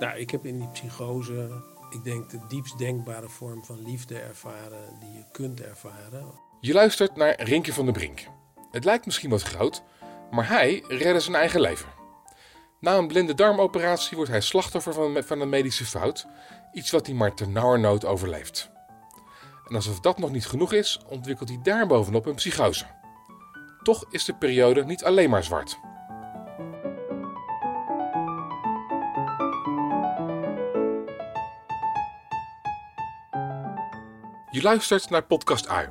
Nou, ik heb in die psychose, ik denk de diepst denkbare vorm van liefde ervaren die je kunt ervaren. Je luistert naar Rinkje van der Brink. Het lijkt misschien wat groot, maar hij redde zijn eigen leven. Na een blinde darmoperatie wordt hij slachtoffer van, van een medische fout, iets wat hij maar ternauwernood overleeft. En alsof dat nog niet genoeg is, ontwikkelt hij daarbovenop een psychose. Toch is de periode niet alleen maar zwart. Je luistert naar Podcast Ui.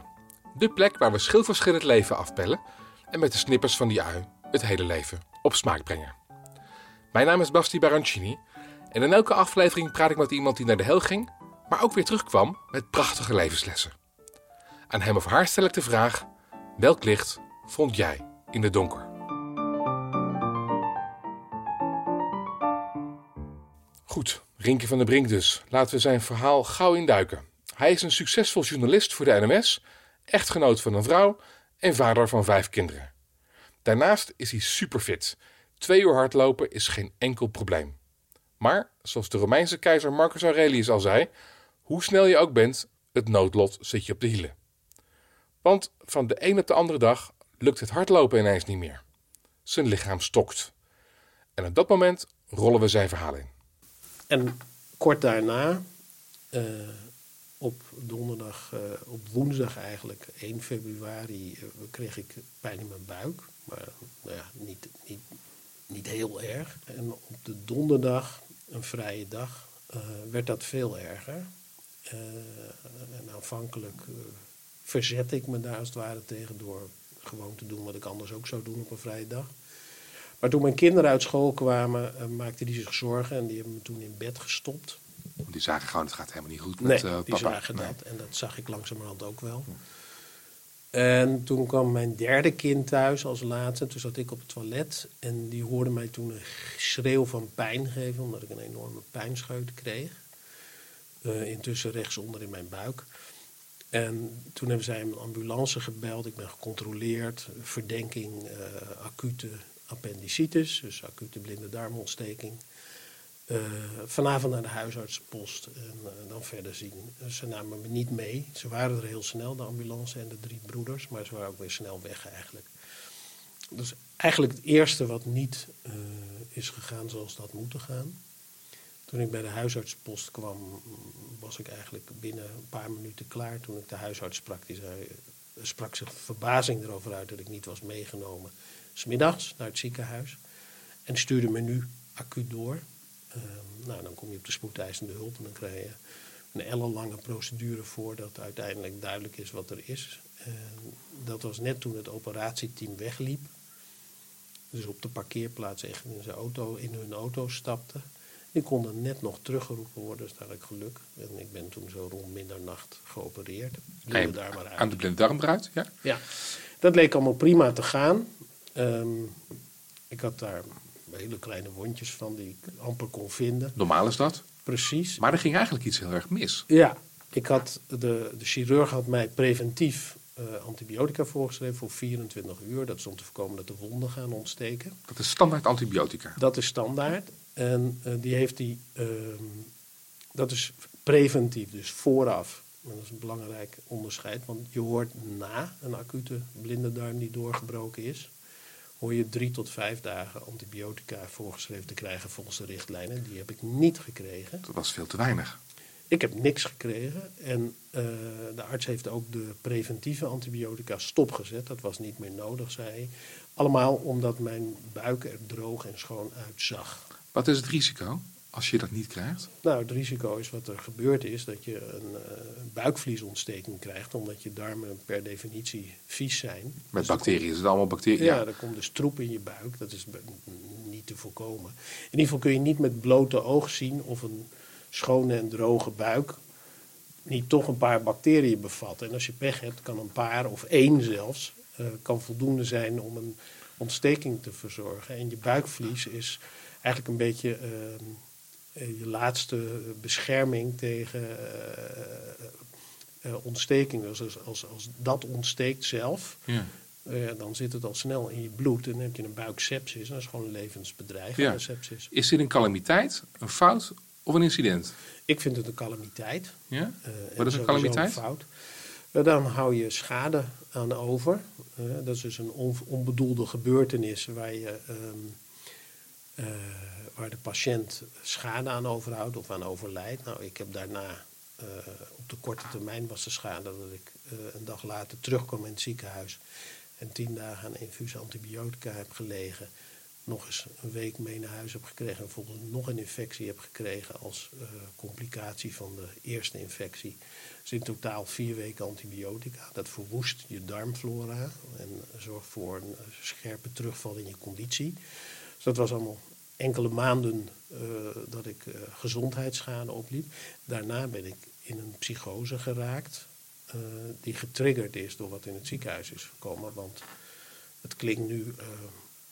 De plek waar we schilverschillend leven afpellen en met de snippers van die ui het hele leven op smaak brengen. Mijn naam is Basti Barancini en in elke aflevering praat ik met iemand die naar de hel ging, maar ook weer terugkwam met prachtige levenslessen. Aan hem of haar stel ik de vraag: welk licht vond jij in het donker? Goed, Rinkje van der Brink dus. Laten we zijn verhaal gauw induiken. Hij is een succesvol journalist voor de NMS, echtgenoot van een vrouw en vader van vijf kinderen. Daarnaast is hij superfit. Twee uur hardlopen is geen enkel probleem. Maar, zoals de Romeinse keizer Marcus Aurelius al zei, hoe snel je ook bent, het noodlot zit je op de hielen. Want van de een op de andere dag lukt het hardlopen ineens niet meer. Zijn lichaam stokt. En op dat moment rollen we zijn verhaal in. En kort daarna, uh, op donderdag, uh, op woensdag eigenlijk, 1 februari, uh, kreeg ik pijn in mijn buik. Maar nou ja, niet, niet, niet heel erg. En op de donderdag, een vrije dag, werd dat veel erger. en aanvankelijk verzette ik me daar als het ware tegen door gewoon te doen wat ik anders ook zou doen op een vrije dag. Maar toen mijn kinderen uit school kwamen, maakten die zich zorgen en die hebben me toen in bed gestopt. Die zagen gewoon, het gaat helemaal niet goed met nee, die papa. zagen dat en dat zag ik langzamerhand ook wel. En toen kwam mijn derde kind thuis als laatste. Toen zat ik op het toilet en die hoorde mij toen een schreeuw van pijn geven, omdat ik een enorme pijnscheut kreeg. Uh, intussen rechtsonder in mijn buik. En toen hebben zij een ambulance gebeld. Ik ben gecontroleerd. Verdenking uh, acute appendicitis, dus acute blinde darmontsteking. Uh, vanavond naar de huisartsenpost en uh, dan verder zien. Ze namen me niet mee. Ze waren er heel snel, de ambulance en de drie broeders, maar ze waren ook weer snel weg eigenlijk. Dus eigenlijk het eerste wat niet is gegaan zoals dat moeten gaan. Toen ik bij de huisartspost kwam, was ik eigenlijk binnen een paar minuten klaar. Toen ik de huisarts sprak, die sprak zich verbazing erover uit dat ik niet was meegenomen. Smiddags naar het ziekenhuis. En stuurde me nu acuut door. Uh, nou, dan kom je op de spoedeisende hulp en dan krijg je een ellenlange procedure voordat uiteindelijk duidelijk is wat er is. En dat was net toen het operatieteam wegliep. Dus op de parkeerplaats echt in, zijn auto, in hun auto stapte. Die konden net nog teruggeroepen worden, dus daar had ik geluk. En ik ben toen zo rond middernacht geopereerd. Blinde daar maar uit. Aan de blinde darm eruit, ja? Ja, dat leek allemaal prima te gaan. Um, ik had daar hele kleine wondjes van die ik amper kon vinden. Normaal is dat? Precies. Maar er ging eigenlijk iets heel erg mis. Ja, ik had de, de chirurg had mij preventief uh, antibiotica voorgeschreven voor 24 uur. Dat is om te voorkomen dat de wonden gaan ontsteken. Dat is standaard antibiotica? Dat is standaard. En uh, die heeft die, uh, dat is preventief, dus vooraf. En dat is een belangrijk onderscheid, want je hoort na een acute blinde darm die doorgebroken is, hoor je drie tot vijf dagen antibiotica voorgeschreven te krijgen volgens de richtlijnen. Die heb ik niet gekregen. Dat was veel te weinig. Ik heb niks gekregen en uh, de arts heeft ook de preventieve antibiotica stopgezet. Dat was niet meer nodig, zei hij. Allemaal omdat mijn buik er droog en schoon uitzag. Wat is het risico als je dat niet krijgt? Nou, het risico is wat er gebeurd is, dat je een uh, buikvliesontsteking krijgt, omdat je darmen per definitie vies zijn. Met dus bacteriën, is het allemaal bacteriën? Ja, er komt dus troep in je buik, dat is niet te voorkomen. In ieder geval kun je niet met blote oog zien of een schone en droge buik niet toch een paar bacteriën bevat. En als je pech hebt, kan een paar of één zelfs, uh, kan voldoende zijn om een ontsteking te verzorgen. En je buikvlies is eigenlijk een beetje uh, je laatste bescherming tegen uh, ontsteking. Dus als, als, als dat ontsteekt zelf, ja. eh, dan zit het al snel in je bloed en dan heb je een buiksepsis. Dat is gewoon een levensbedreig, Ja. een sepsis. Is dit een calamiteit, een fout of een incident? Ik vind het een calamiteit. Ja? Eh, Wat is een calamiteit? fout. Eh, dan hou je schade aan over. Eh, dat is dus een on- onbedoelde gebeurtenis waar, je, ehm, eh, waar de patiënt schade aan overhoudt of aan overlijdt. Nou, ik heb daarna, eh, op de korte termijn was de schade dat ik eh, een dag later terugkwam in het ziekenhuis en tien dagen aan infuus antibiotica heb gelegen. Nog eens een week mee naar huis heb gekregen en vervolgens nog een infectie heb gekregen als complicatie van de eerste infectie. Dus in totaal vier weken antibiotica. Dat verwoest je darmflora en zorgt voor een scherpe terugval in je conditie. Dat was allemaal enkele maanden eh, dat ik eh, gezondheidsschade opliep. Daarna ben ik in een psychose geraakt, eh, die getriggerd is door wat in het ziekenhuis is gekomen. Want het klinkt nu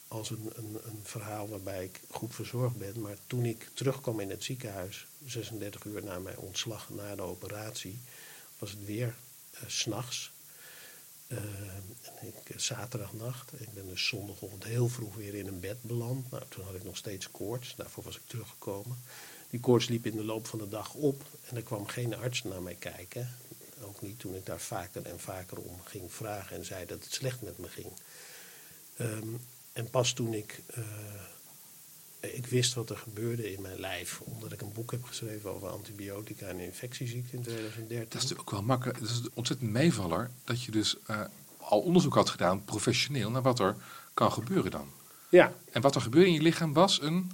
als een, een, een verhaal waarbij ik goed verzorgd ben. Maar toen ik terugkwam in het ziekenhuis, 36 uur na mijn ontslag, na de operatie, was het weer s s'nachts. Eh, en ik, eh, zaterdagnacht. Ik ben dus zondagochtend heel vroeg weer in een bed beland. Nou, toen had ik nog steeds koorts. Daarvoor was ik teruggekomen. Die koorts liep in de loop van de dag op. En er kwam geen arts naar mij kijken. Ook niet toen ik daar vaker en vaker om ging vragen en zei dat het slecht met me ging. Ehm, en pas toen ik, eh, ik wist wat er gebeurde in mijn lijf, omdat ik een boek heb geschreven over antibiotica en infectieziekte in 2013. Dat is natuurlijk ook wel makkelijk. Het is een ontzettend meevaller dat je dus eh, al onderzoek had gedaan, professioneel, naar wat er kan gebeuren dan. Ja, En wat er gebeurde in je lichaam was een...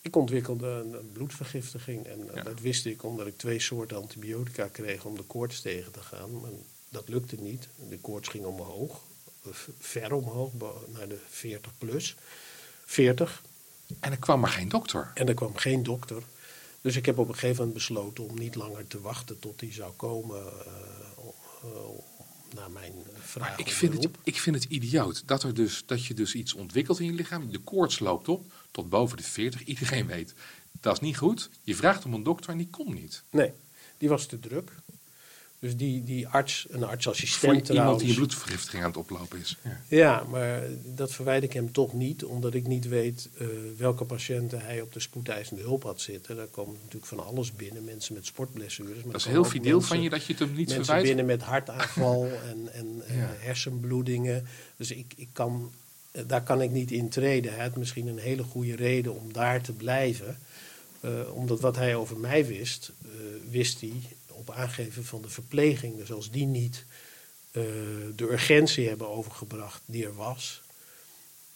ik ontwikkelde een, een bloedvergiftiging en eh, Ja. dat wist ik omdat ik twee soorten antibiotica kreeg om de koorts tegen te gaan. Maar dat lukte niet. De koorts ging omhoog, eh, ver omhoog, naar de 40 plus. 40. En er kwam maar geen dokter. En er kwam geen dokter. Dus ik heb op een gegeven moment besloten om niet langer te wachten tot die zou komen eh, eh, naar mijn vraag. Maar ik vind, het, ik vind het idioot dat, er dus, dat je dus iets ontwikkelt in je lichaam. De koorts loopt op tot boven de 40. Iedereen weet, dat is niet goed. Je vraagt om een dokter en die komt niet. Nee, die was te druk. Dus die, die arts, een Voor artsassistent iemand die een bloedvergiftiging aan het oplopen is. Ja. Ja, maar dat verwijder ik hem toch niet, omdat ik niet weet eh, welke patiënten hij op de spoedeisende hulp had zitten. Daar komt natuurlijk van alles binnen, mensen met sportblessures. Maar Dat is heel fideel mensen- van je dat je het hem niet mensen verwijt. binnen met hartaanval en, en Ja. hersenbloedingen. Dus ik, ik kan, eh, daar kan ik niet in treden. Hij had misschien een hele goede reden om daar te blijven. Eh, omdat wat hij over mij wist, wist hij op aangeven van de verpleging. Dus als die niet eh, de urgentie hebben overgebracht die er was.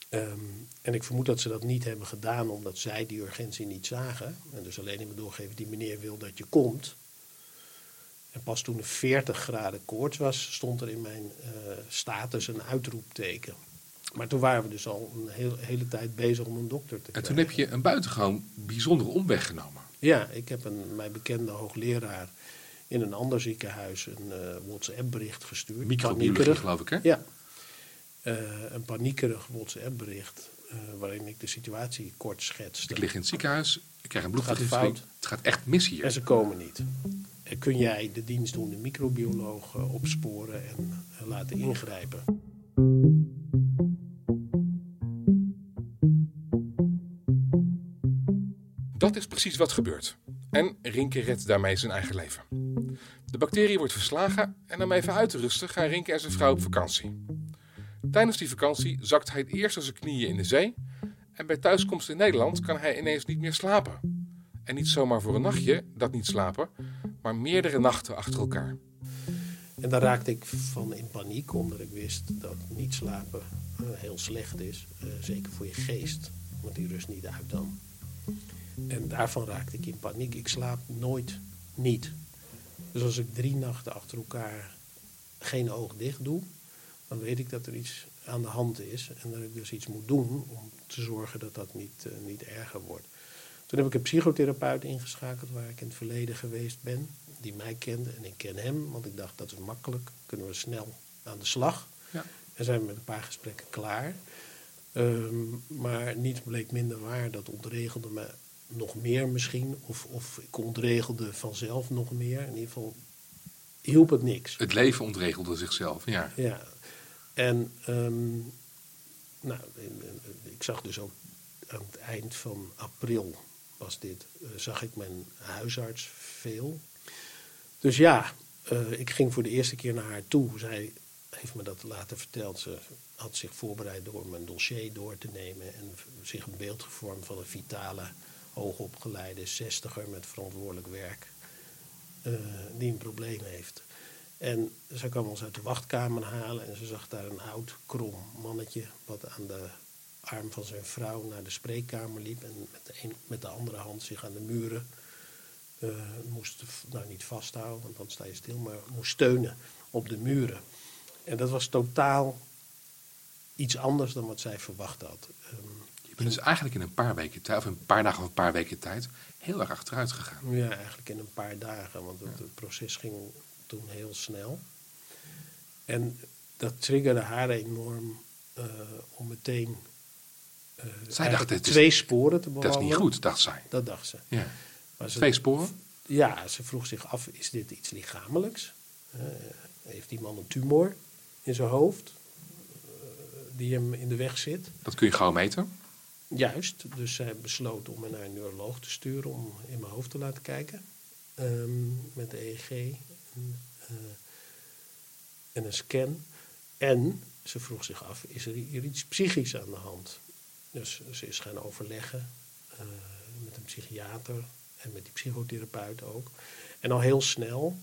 Ehm, en ik vermoed dat ze dat niet hebben gedaan omdat zij die urgentie niet zagen. En dus alleen in me doorgeven, die meneer wil dat je komt. En pas toen er 40 graden koorts was, stond er in mijn eh, status een uitroepteken. Maar toen waren we dus al een heel, hele tijd bezig om een dokter te En krijgen. toen heb je een buitengewoon bijzondere omweg genomen. Ja, ik heb een, mijn bekende hoogleraar in een ander ziekenhuis een eh, WhatsApp-bericht gestuurd. Microbiologie geloof ik hè? Ja, Eh, een paniekerig WhatsApp-bericht eh, waarin ik de situatie kort schetste. Ik lig in het ziekenhuis, ik krijg een Het bloedvergiftiging. fout. Het gaat echt mis En hier. ze komen niet. En kun jij de dienstdoende microbioloog opsporen en laten ingrijpen? Dat is precies wat gebeurt. En Rinke redt daarmee zijn eigen leven. De bacterie wordt verslagen en om even uit te rusten gaan Rinke en zijn vrouw op vakantie. Tijdens die vakantie zakt hij het eerst aan zijn knieën in de zee en bij thuiskomst in Nederland kan hij ineens niet meer slapen. En niet zomaar voor een nachtje, dat niet slapen, maar meerdere nachten achter elkaar. En daar raakte ik van in paniek, omdat ik wist dat niet slapen eh, heel slecht is. eh, zeker voor je geest, want die rust niet uit dan. En daarvan raakte ik in paniek. Ik slaap nooit niet. Dus als ik drie nachten achter elkaar geen oog dicht doe, dan weet ik dat er iets aan de hand is. En dat ik dus iets moet doen om te zorgen dat dat niet, eh, niet erger wordt. Toen heb ik een psychotherapeut ingeschakeld waar ik in het verleden geweest ben. Die mij kende en ik ken hem, want ik dacht dat is makkelijk. Kunnen we snel aan de slag. Ja. En zijn we met een paar gesprekken klaar. Ehm, maar niets bleek minder waar. Dat ontregelde me nog meer misschien. Of, of ik ontregelde vanzelf nog meer. In ieder geval hielp het niks. Het leven ontregelde zichzelf, ja. Ja. En ehm, nou, ik zag dus ook aan het eind van april was dit, eh, zag ik mijn huisarts veel. Dus ja, eh, ik ging voor de eerste keer naar haar toe. Zij heeft me dat later verteld. Ze had zich voorbereid door mijn dossier door te nemen en zich een beeld gevormd van een vitale, hoogopgeleide zestiger met verantwoordelijk werk eh, die een probleem heeft. En ze kwam ons uit de wachtkamer halen en ze zag daar een oud, krom mannetje wat aan de arm van zijn vrouw naar de spreekkamer liep en met de, een, met de andere hand zich aan de muren eh, moest, nou niet vasthouden, want dan sta je stil, maar moest steunen op de muren. En dat was totaal iets anders dan wat zij verwacht had. Ehm, Je bent dus eigenlijk in een paar weken tijd, of een paar dagen of een paar weken tijd, heel erg achteruit gegaan. Ja, eigenlijk in een paar dagen, want het, het proces ging toen heel snel. En dat triggerde haar enorm eh, om meteen eh, eigenlijk dacht, het is- twee sporen te Dat bewandelen. is niet goed, dacht zij. Dat dacht ze. Ja. Maar ze Twee sporen? Ja, ze vroeg zich af, is dit iets lichamelijks? Eh, heeft die man een tumor in zijn hoofd die hem in de weg zit? Dat kun je gauw meten. Juist, dus zij besloot om me naar een neuroloog te sturen om in mijn hoofd te laten kijken. Ehm, met de EEG en, eh, en een scan. En ze vroeg zich af, is er hier iets psychisch aan de hand? Dus ze is gaan overleggen eh, met een psychiater en met die psychotherapeut ook. En al heel snel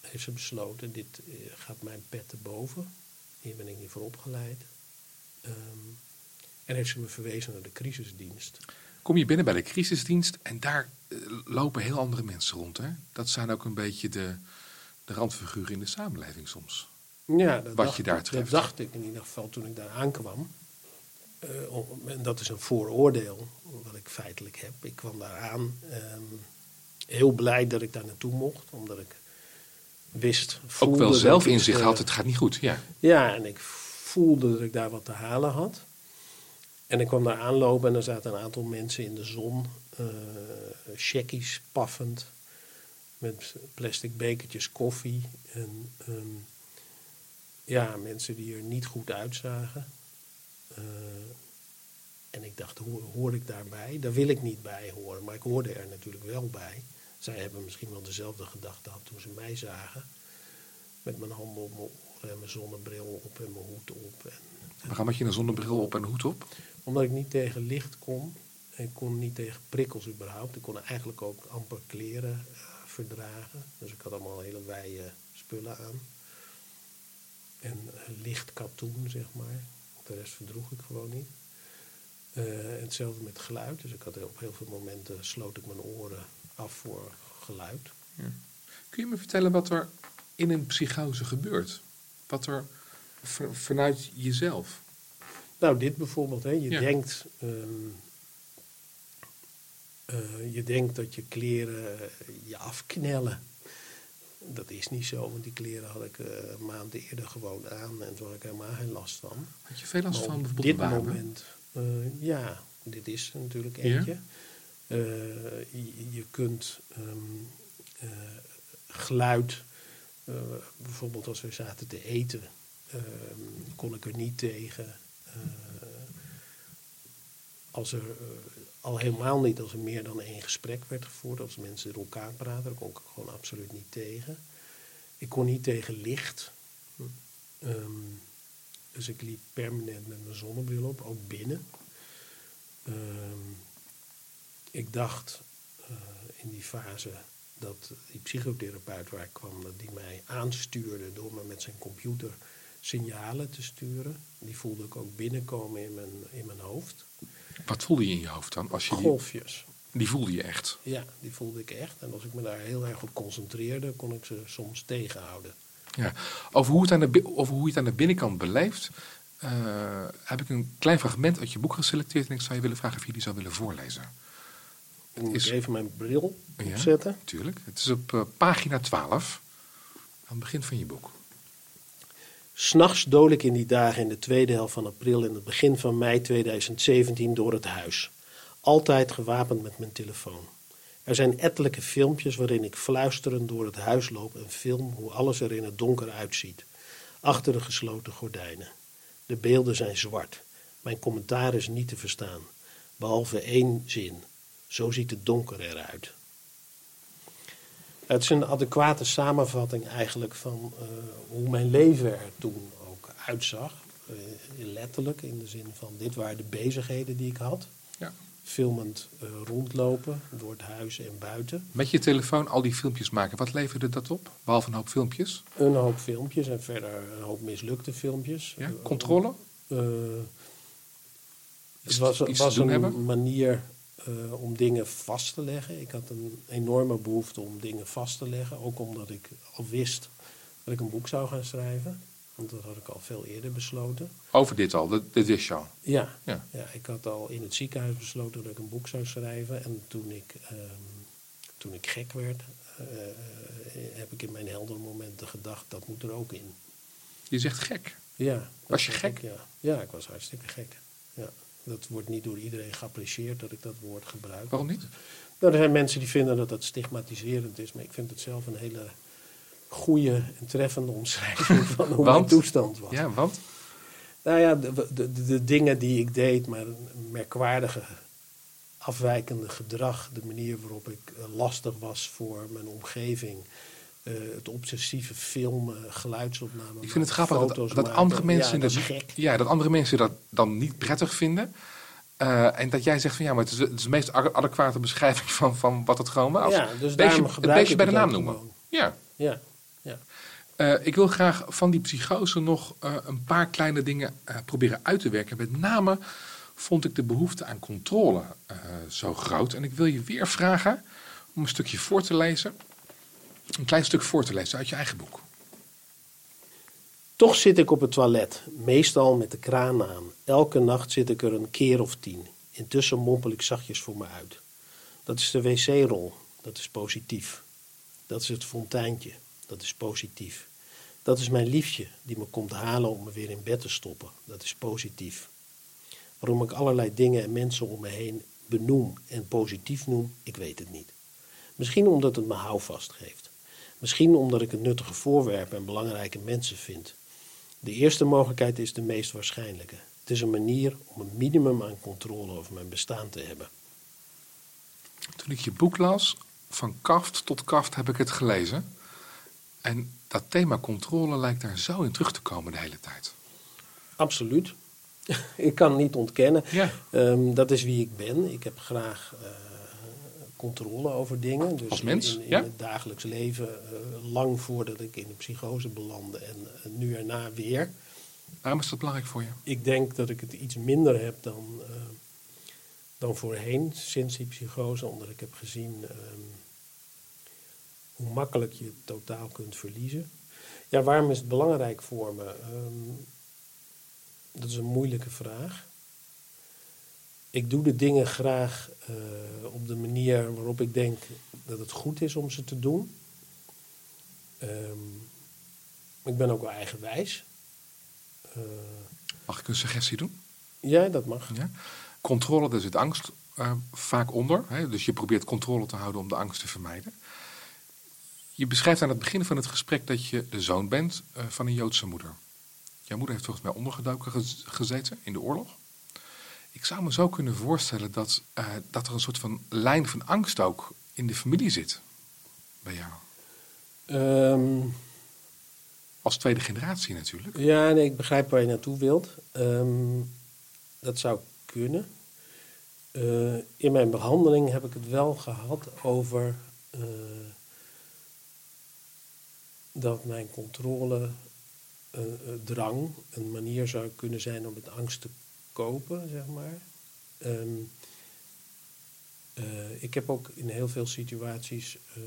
heeft ze besloten, dit eh, gaat mijn pet te boven. Hier ben ik niet voor opgeleid. Ehm, en heeft ze me verwezen naar de crisisdienst. Kom je binnen bij de crisisdienst en daar eh, lopen heel andere mensen rond. Hè? Dat zijn ook een beetje de, de randfiguren in de samenleving soms. Ja, dat Wat dacht, je daar dat treft. dacht ik in ieder geval toen ik daar aankwam. Eh, om- en dat is een vooroordeel wat ik feitelijk heb. Ik kwam daar aan, ehm, heel blij dat ik daar naartoe mocht, omdat ik wist. Ook voelde wel dat zelfinzicht ik, had, eh, het gaat niet goed. Ja. Ja, en ik voelde dat ik daar wat te halen had. En ik kwam daar aanlopen en er zaten een aantal mensen in de zon, eh checkies paffend, met plastic bekertjes koffie. En ehm, ja, mensen die er niet goed uitzagen. Eh, en ik dacht, hoor, ik daarbij? Daar wil ik niet bij horen, maar ik hoorde er natuurlijk wel bij. Zij hebben misschien wel dezelfde gedachte gehad toen ze mij zagen. Met mijn handen op mijn oren en mijn zonnebril op en mijn hoed op. En, Waarom had je een zonnebril op en een hoed op? Omdat ik niet tegen licht kon. Ik kon niet tegen prikkels überhaupt. Ik kon eigenlijk ook amper kleren eh, verdragen. Dus ik had allemaal hele wijde spullen aan. En eh, licht katoen, zeg maar. De rest verdroeg ik gewoon niet. Eh, hetzelfde met geluid. Dus ik had op heel veel momenten sloot ik mijn oren af voor geluid. Kun je me vertellen wat er in een psychose gebeurt? Wat er vanuit jezelf? Nou, dit bijvoorbeeld. Hè. Je, Ja. denkt, ehm, eh, je denkt dat je kleren eh, je afknellen. Dat is niet zo, want die kleren had ik eh, een maand eerder gewoon aan en toen had ik helemaal geen last van. Had je veel last van op bijvoorbeeld dit een wapen? moment, ja, dit is natuurlijk Ja? eentje. Je, je kunt ehm, eh, geluid, bijvoorbeeld als we zaten te eten, ehm, kon ik er niet tegen. Eh, als er eh, al helemaal niet als er meer dan één gesprek werd gevoerd, als mensen door elkaar praten, daar kon ik gewoon absoluut niet tegen. Ik kon niet tegen licht. Ehm, dus ik liep permanent met mijn zonnebril op, ook binnen. Ehm, ik dacht eh, in die fase dat die psychotherapeut waar ik kwam, dat die mij aanstuurde door me met zijn computer signalen te sturen. Die voelde ik ook binnenkomen in mijn, in mijn hoofd. Wat voelde je in je hoofd dan? Als je Golfjes. die voelde je echt. Ja, die voelde ik echt. En als ik me daar heel erg op concentreerde, kon ik ze soms tegenhouden. Ja. Over, hoe het aan de, over hoe je het aan de binnenkant beleeft, eh, heb ik een klein fragment uit je boek geselecteerd. En ik zou je willen vragen of je die zou willen voorlezen. Moet is- ik even mijn bril Ja. opzetten. Tuurlijk. Het is op eh, pagina 12, aan het begin van je boek. S'nachts dool ik in die dagen in de tweede helft van april en het begin van mei 2017 door het huis. Altijd gewapend met mijn telefoon. Er zijn ettelijke filmpjes waarin ik fluisterend door het huis loop en film hoe alles er in het donker uitziet. Achter de gesloten gordijnen. De beelden zijn zwart. Mijn commentaar is niet te verstaan. Behalve één zin. Zo ziet het donker eruit. Het is een adequate samenvatting eigenlijk van uh, hoe mijn leven er toen ook uitzag. Uh, letterlijk in de zin van dit waren de bezigheden die ik had. Ja. Filmend uh, rondlopen door het huis en buiten. Met je telefoon al die filmpjes maken, wat leverde dat op? Behalve een hoop filmpjes? Een hoop filmpjes en verder een hoop mislukte filmpjes. Ja? Controle? het was, was een hebben? manier uh, om dingen vast te leggen. Ik had een enorme behoefte om dingen vast te leggen. Ook omdat ik al wist dat ik een boek zou gaan schrijven. Want dat had ik al veel eerder besloten. Over dit al, dit, dit is jou? Ja, ja. ja, ik had al in het ziekenhuis besloten dat ik een boek zou schrijven. En toen ik, um, toen ik gek werd, uh, heb ik in mijn heldere momenten gedacht, dat moet er ook in. Je zegt gek? Ja. Was je gek? Ik, ja. ja, ik was hartstikke gek. Ja. Dat wordt niet door iedereen geapprecieerd dat ik dat woord gebruik. Waarom niet? Nou, er zijn mensen die vinden dat dat stigmatiserend is, maar ik vind het zelf een hele goede en treffende omschrijving van hoe mijn toestand was. Ja, want? Nou ja, de, de, de, dingen die ik deed, maar een merkwaardige, afwijkende gedrag, de manier waarop ik eh, lastig was voor mijn omgeving. Uh, het obsessieve filmen, geluidsopnamen. Ik vind het grappig dat, dat andere mensen ja, dat, ja, dat andere mensen dat dan niet prettig vinden. Uh, en dat jij zegt van ja, maar het is, het is de meest adequate beschrijving van, van wat het gewoon was. Ja, dus beestje, het beestje bij de naam noemen. Ja. ja. ja. Ik wil graag van die psychose nog een paar kleine dingen proberen uit te werken. Met name vond ik de behoefte aan controle zo groot. En ik wil je weer vragen om een stukje voor te lezen een klein stuk voor te lezen uit je eigen boek. Toch zit ik op het toilet, meestal met de kraan aan. Elke nacht zit ik er een keer of tien. Intussen mompel ik zachtjes voor me uit. Dat is de wc-rol, dat is positief. Dat is het fonteintje, dat is positief. Dat is mijn liefje die me komt halen om me weer in bed te stoppen, dat is positief. Waarom ik allerlei dingen en mensen om me heen benoem en positief noem, ik weet het niet. Misschien omdat het me houvast geeft. Misschien omdat ik het nuttige voorwerpen en belangrijke mensen vind. De eerste mogelijkheid is de meest waarschijnlijke. Het is een manier om een minimum aan controle over mijn bestaan te hebben. Toen ik je boek las, van kaft tot kaft heb ik het gelezen. En dat thema controle lijkt daar zo in terug te komen de hele tijd. Absoluut. ik kan niet ontkennen. Ja. Um, dat is wie ik ben. Ik heb graag uh, controle over dingen. Dus Als mens, in, in, ja? het dagelijks leven, uh, lang voordat ik in de psychose belandde en uh, nu erna weer. Waarom is dat belangrijk voor je? Ik denk dat ik het iets minder heb dan, uh, dan voorheen, sinds die psychose, omdat ik heb gezien um, hoe makkelijk je het totaal kunt verliezen. Ja, waarom is het belangrijk voor me? Um, dat is een moeilijke vraag ik doe de dingen graag uh, op de manier waarop ik denk dat het goed is om ze te doen. Um, ik ben ook wel eigenwijs. Uh, mag ik een suggestie doen? Ja, dat mag. Ja. Controle, daar zit angst uh, vaak onder. Hè? Dus je probeert controle te houden om de angst te vermijden. Je beschrijft aan het begin van het gesprek dat je de zoon bent van een Joodse moeder. Jouw moeder heeft volgens mij ondergedoken gezeten in de oorlog. Ik zou me zo kunnen voorstellen dat, uh, dat er een soort van lijn van angst ook in de familie zit bij jou. Um, Als tweede generatie natuurlijk. Ja, nee, ik begrijp waar je naartoe wilt. Um, dat zou kunnen. Uh, in mijn behandeling heb ik het wel gehad over uh, dat mijn controle drang een manier zou kunnen zijn om met angst te kopen, zeg maar. Um, uh, ik heb ook in heel veel situaties uh,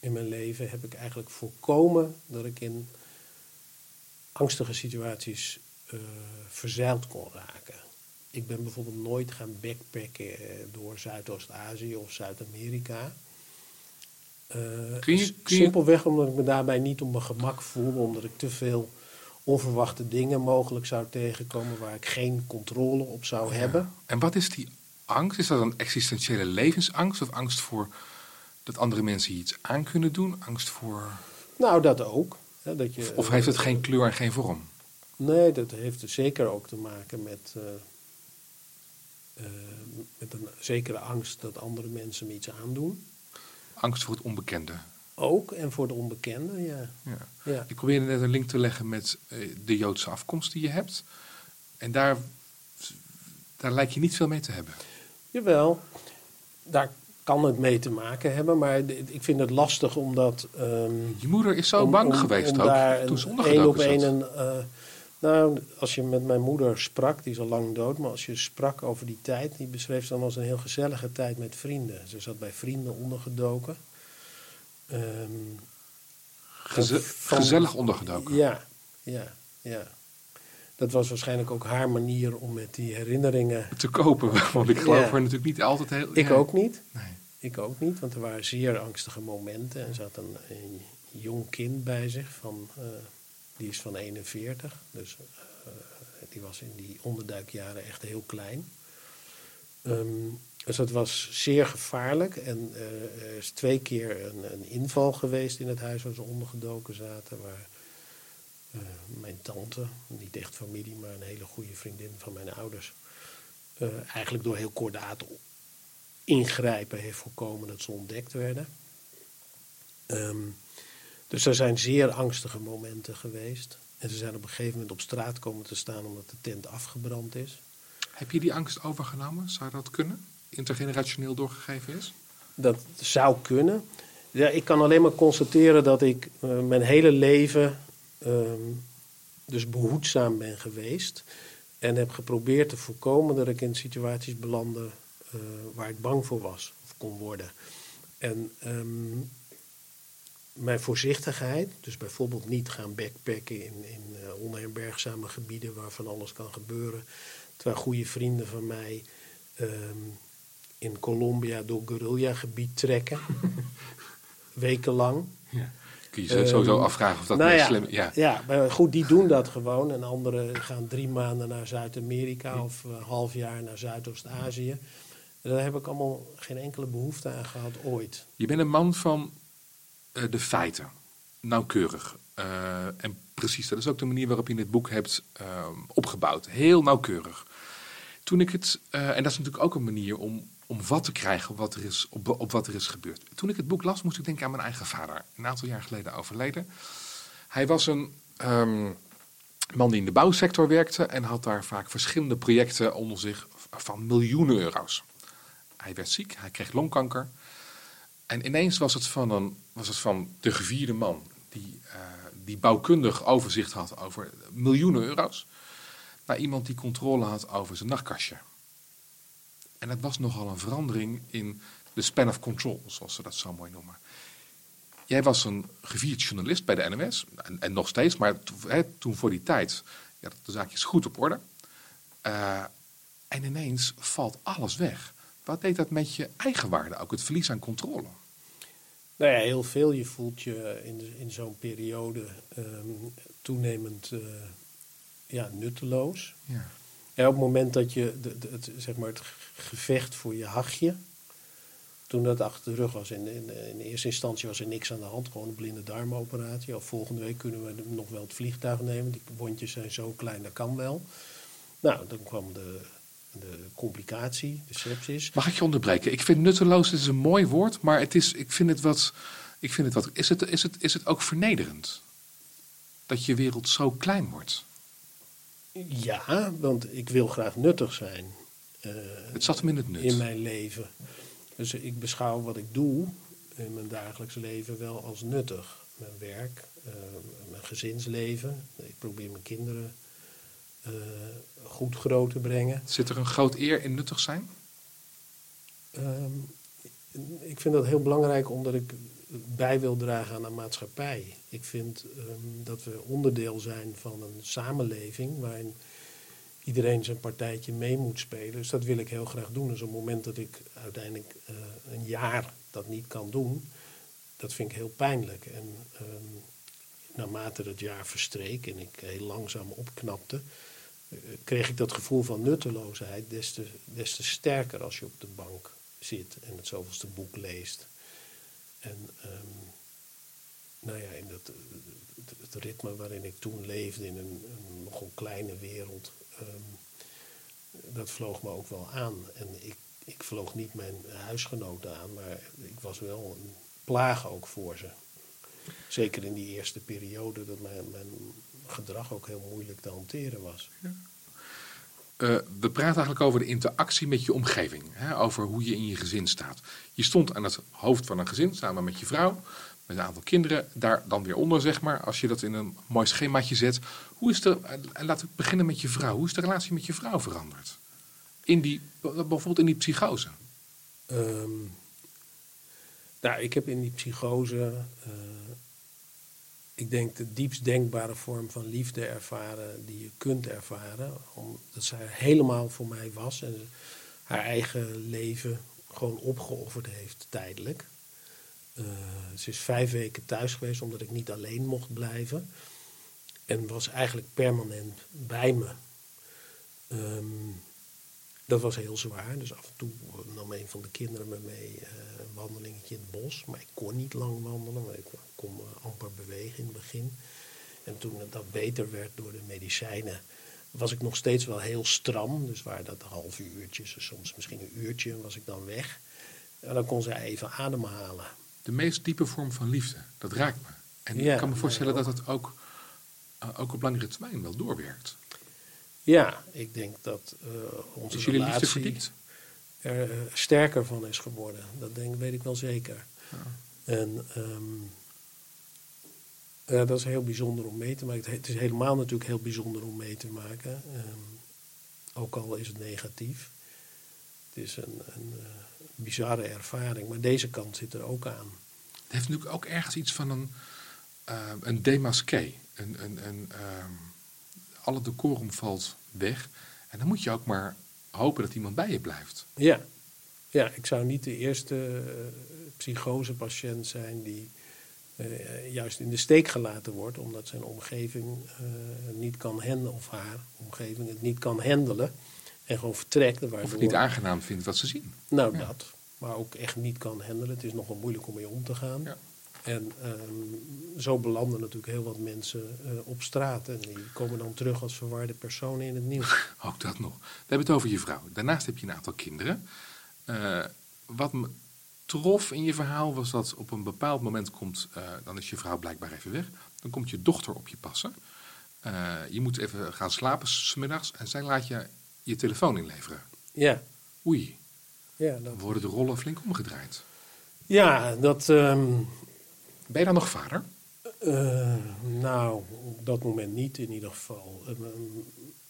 in mijn leven heb ik eigenlijk voorkomen dat ik in angstige situaties uh, verzeild kon raken. Ik ben bijvoorbeeld nooit gaan backpacken door Zuidoost-Azië of Zuid-Amerika. kun je, kun simpelweg omdat ik me daarbij niet op mijn gemak voelde, omdat ik te veel onverwachte dingen mogelijk zou tegenkomen waar ik geen controle op zou ja. hebben. En wat is die angst? Is dat een existentiële levensangst of angst voor dat andere mensen iets aan kunnen doen? Angst voor. Nou, dat ook. dat je, of heeft het geen kleur en geen vorm? Nee, dat heeft er zeker ook te maken met, eh, eh, met een zekere angst dat andere mensen me iets aandoen. Angst voor het onbekende. Ook en voor de onbekende, ja. Ja. ja. Ik probeerde net een link te leggen met eh, de Joodse afkomst die je hebt. En daar, daar lijkt je niet veel mee te hebben. Jawel, daar kan het mee te maken hebben, maar ik vind het lastig omdat. ehm, Je moeder is zo om- bang om- geweest om ook daar toen ze ondergedoken op een, eh, nou, als je met mijn moeder sprak, die is al lang dood, maar als je sprak over die tijd, die beschreef ze dan als een heel gezellige tijd met vrienden. Ze zat bij vrienden ondergedoken. Ehm, Geze- van- gezellig ondergedoken. ja, ja, ja. Dat was waarschijnlijk ook haar manier om met die herinneringen. Te kopen, want ik geloof Ja. er natuurlijk niet altijd heel... Ik ja. ook niet. Nee. Ik ook niet, want er waren zeer angstige momenten. En ze had een, een jong kind bij zich, van, eh, die is van 41. Dus eh, die was in die onderduikjaren echt heel klein. Ehm, dus dat was zeer gevaarlijk. En eh, er is twee keer een, een inval geweest in het huis waar ze ondergedoken zaten. Waar eh, mijn tante, niet echt familie, maar een hele goede vriendin van mijn ouders... eh, eigenlijk door heel kordaat ingrijpen heeft voorkomen dat ze ontdekt werden. Ehm, dus er zijn zeer angstige momenten geweest. En ze zijn op een gegeven moment op straat komen te staan omdat de tent afgebrand is. Heb je die angst overgenomen? Zou dat kunnen? Intergenerationeel doorgegeven is? Dat zou kunnen. Ja, ik kan alleen maar constateren dat ik eh, mijn hele leven ehm, dus behoedzaam ben geweest. En heb geprobeerd te voorkomen dat ik in situaties belandde eh, waar ik bang voor was of kon worden. En ehm, mijn voorzichtigheid, dus bijvoorbeeld niet gaan backpacken in, in eh, onherbergzame gebieden waar van alles kan gebeuren. Terwijl goede vrienden van mij ehm, in Colombia door guerrilla-gebied trekken. Wekenlang. Kun je je sowieso Ehm, afvragen of dat nou niet ja, slim Ja. Ja, maar goed, die doen dat gewoon. En anderen gaan drie maanden naar Zuid-Amerika of een half jaar naar Zuidoost-Azië. Daar heb ik allemaal geen enkele behoefte aan gehad ooit. Je bent een man van eh, de feiten. Nauwkeurig. Eh, en precies, dat is ook de manier waarop je dit boek hebt eh, opgebouwd. Heel nauwkeurig. Toen ik het, eh, en dat is natuurlijk ook een manier om, om wat te krijgen op wat, er is, op, op wat er is gebeurd. Toen ik het boek las, moest ik denken aan mijn eigen vader. Een aantal jaar geleden overleden. Hij was een ehm, man die in de bouwsector werkte en had daar vaak verschillende projecten onder zich van miljoenen euro's. Hij werd ziek, hij kreeg longkanker. En ineens was het van, een, was het van de gevierde man die, eh, die bouwkundig overzicht had over miljoenen euro's, naar iemand die controle had over zijn nachtkastje. En dat was nogal een verandering in de span of control, zoals ze dat zo mooi noemen. Jij was een gevierd journalist bij de NMS, en, en nog steeds, maar to- toen voor die tijd, ja, de zaakjes goed op orde. Eh, en ineens valt alles weg. Wat deed dat met je eigenwaarde, ook het verlies aan controle? Nou ja, heel veel. Je voelt je in, in zo'n periode ehm, toenemend eh, ja, nutteloos. Ja. Ja, op het moment dat je de, het, zeg maar het gevecht voor je hachje, toen dat achter de rug was, in, in, in eerste instantie was er niks aan de hand, gewoon een blinde darmoperatie. Of volgende week kunnen we nog wel het vliegtuig nemen, die wondjes zijn zo klein, dat kan wel. Nou, dan kwam de, de complicatie, de sepsis. Mag ik je onderbreken? Ik vind nutteloos is een mooi woord, maar het is, ik vind het wat. Ik vind het wat is, het, is, het, is het ook vernederend? Dat je wereld zo klein wordt. Ja, want ik wil graag nuttig zijn. eh, Het zat hem in het nut. in mijn leven. Dus ik beschouw wat ik doe in mijn dagelijks leven wel als nuttig. Mijn werk, eh, mijn gezinsleven. Ik probeer mijn kinderen eh, goed groot te brengen. Zit er een groot eer in nuttig zijn? Ehm, ik vind dat heel belangrijk omdat ik bij wil dragen aan de maatschappij. Ik vind ehm, dat we onderdeel zijn van een samenleving waarin iedereen zijn partijtje mee moet spelen. Dus dat wil ik heel graag doen. Dus op het moment dat ik uiteindelijk eh, een jaar dat niet kan doen, dat vind ik heel pijnlijk. En ehm, naarmate het jaar verstreek en ik heel langzaam opknapte, eh, kreeg ik dat gevoel van nutteloosheid des te, des te sterker als je op de bank zit en het zoveelste boek leest. En ehm, nou ja, in dat, het, ritme waarin ik toen leefde, in een, een nogal kleine wereld, ehm, dat vloog me ook wel aan. En ik, ik vloog niet mijn huisgenoten aan, maar ik was wel een plaag ook voor ze. Zeker in die eerste periode dat mijn, mijn gedrag ook heel moeilijk te hanteren was. Uh, we praten eigenlijk over de interactie met je omgeving. Hè? Over hoe je in je gezin staat. Je stond aan het hoofd van een gezin samen met je vrouw. Met een aantal kinderen. Daar dan weer onder, zeg maar. Als je dat in een mooi schemaatje zet. Hoe is de, en laten we beginnen met je vrouw. Hoe is de relatie met je vrouw veranderd? In die, bijvoorbeeld in die psychose. Um, nou, ik heb in die psychose... Uh, ik denk, de diepst denkbare vorm van liefde ervaren die je kunt ervaren. Omdat zij helemaal voor mij was en haar eigen leven gewoon opgeofferd heeft tijdelijk. Uh, ze is vijf weken thuis geweest omdat ik niet alleen mocht blijven. En was eigenlijk permanent bij me. Um, dat was heel zwaar. Dus af en toe nam een van de kinderen me mee uh, een wandelingetje in het bos. Maar ik kon niet lang wandelen, maar ik kon amper bewegen in het begin. En toen dat beter werd door de medicijnen, was ik nog steeds wel heel stram. Dus waren dat half uurtjes, soms misschien een uurtje, was ik dan weg. En dan kon zij even ademhalen. De meest diepe vorm van liefde, dat raakt me. En ik kan me voorstellen dat het ook, uh, ook op langere termijn wel doorwerkt. Ja, ik denk dat uh, onze is jullie relatie er uh, sterker van is geworden. Dat denk, weet ik wel zeker. Ja. En um, ja, dat is heel bijzonder om mee te maken. Het is helemaal natuurlijk heel bijzonder om mee te maken. Um, ook al is het negatief. Het is een, een uh, bizarre ervaring. Maar deze kant zit er ook aan. Het heeft natuurlijk ook ergens iets van een, een demasqué. Een, een, een, um alle decorum valt weg. En dan moet je ook maar hopen dat iemand bij je blijft. Ja, ja ik zou niet de eerste uh, psychosepatiënt zijn die uh, juist in de steek gelaten wordt, omdat zijn omgeving uh, niet kan handelen, of haar omgeving het niet kan handelen. En gewoon vertrekt. Waardoor... Of het niet aangenaam vindt wat ze zien. Nou, dat. Maar ook echt niet kan handelen. Het is nogal moeilijk om mee om te gaan. Ja. En um, zo belanden natuurlijk heel wat mensen uh, op straat. En die komen dan terug als verwarde personen in het nieuws. Ook dat nog. We hebben het over je vrouw. Daarnaast heb je een aantal kinderen. Wat trof in je verhaal was dat op een bepaald moment komt... Uh, dan is je vrouw blijkbaar even weg. Dan komt je dochter op je passen. je moet even gaan slapen smiddags. En zij laat je je telefoon inleveren. Ja. Oei. Ja, dat... Dan worden de rollen flink omgedraaid. Ja, dat... Um ben je dan nog vader? Uh, nou, op dat moment niet in ieder geval. Uh,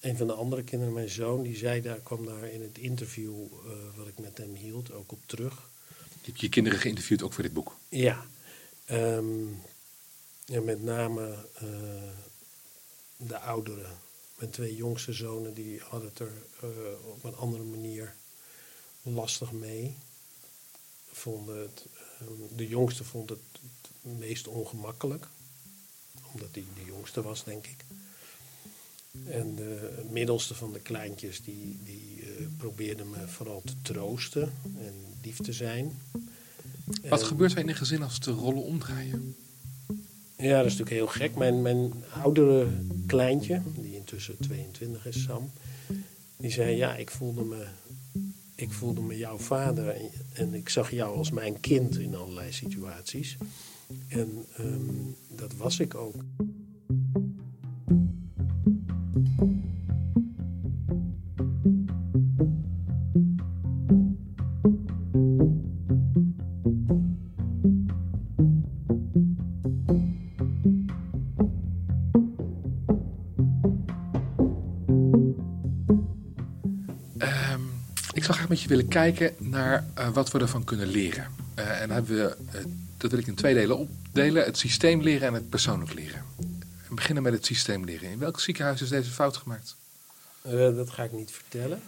een van de andere kinderen, mijn zoon, die zei daar, kwam daar in het interview uh, wat ik met hem hield ook op terug. Je hebt je kinderen geïnterviewd ook voor dit boek? Ja. Um, ja met name de ouderen. Mijn twee jongste zonen die hadden het er op een andere manier lastig mee. Vonden het, ehm, de jongste vond het meest ongemakkelijk. Omdat hij de jongste was, denk ik. En de middelste van de kleintjes, die, die uh, probeerde me vooral te troosten en lief te zijn. Wat gebeurt er in een gezin als de rollen omdraaien? Ja, dat is natuurlijk heel gek. Mijn, mijn oudere kleintje, die intussen 22 is, Sam, die zei: Ja, ik voelde me, ik voelde me jouw vader en, en ik zag jou als mijn kind in allerlei situaties. En um, dat was ik ook. Ik zou graag met je willen kijken naar uh, wat we ervan kunnen leren. Uh, en hebben we uh, dat wil ik in twee delen opdelen. Het systeem leren en het persoonlijk leren. We beginnen met het systeem leren. In welk ziekenhuis is deze fout gemaakt? Dat ga ik niet vertellen.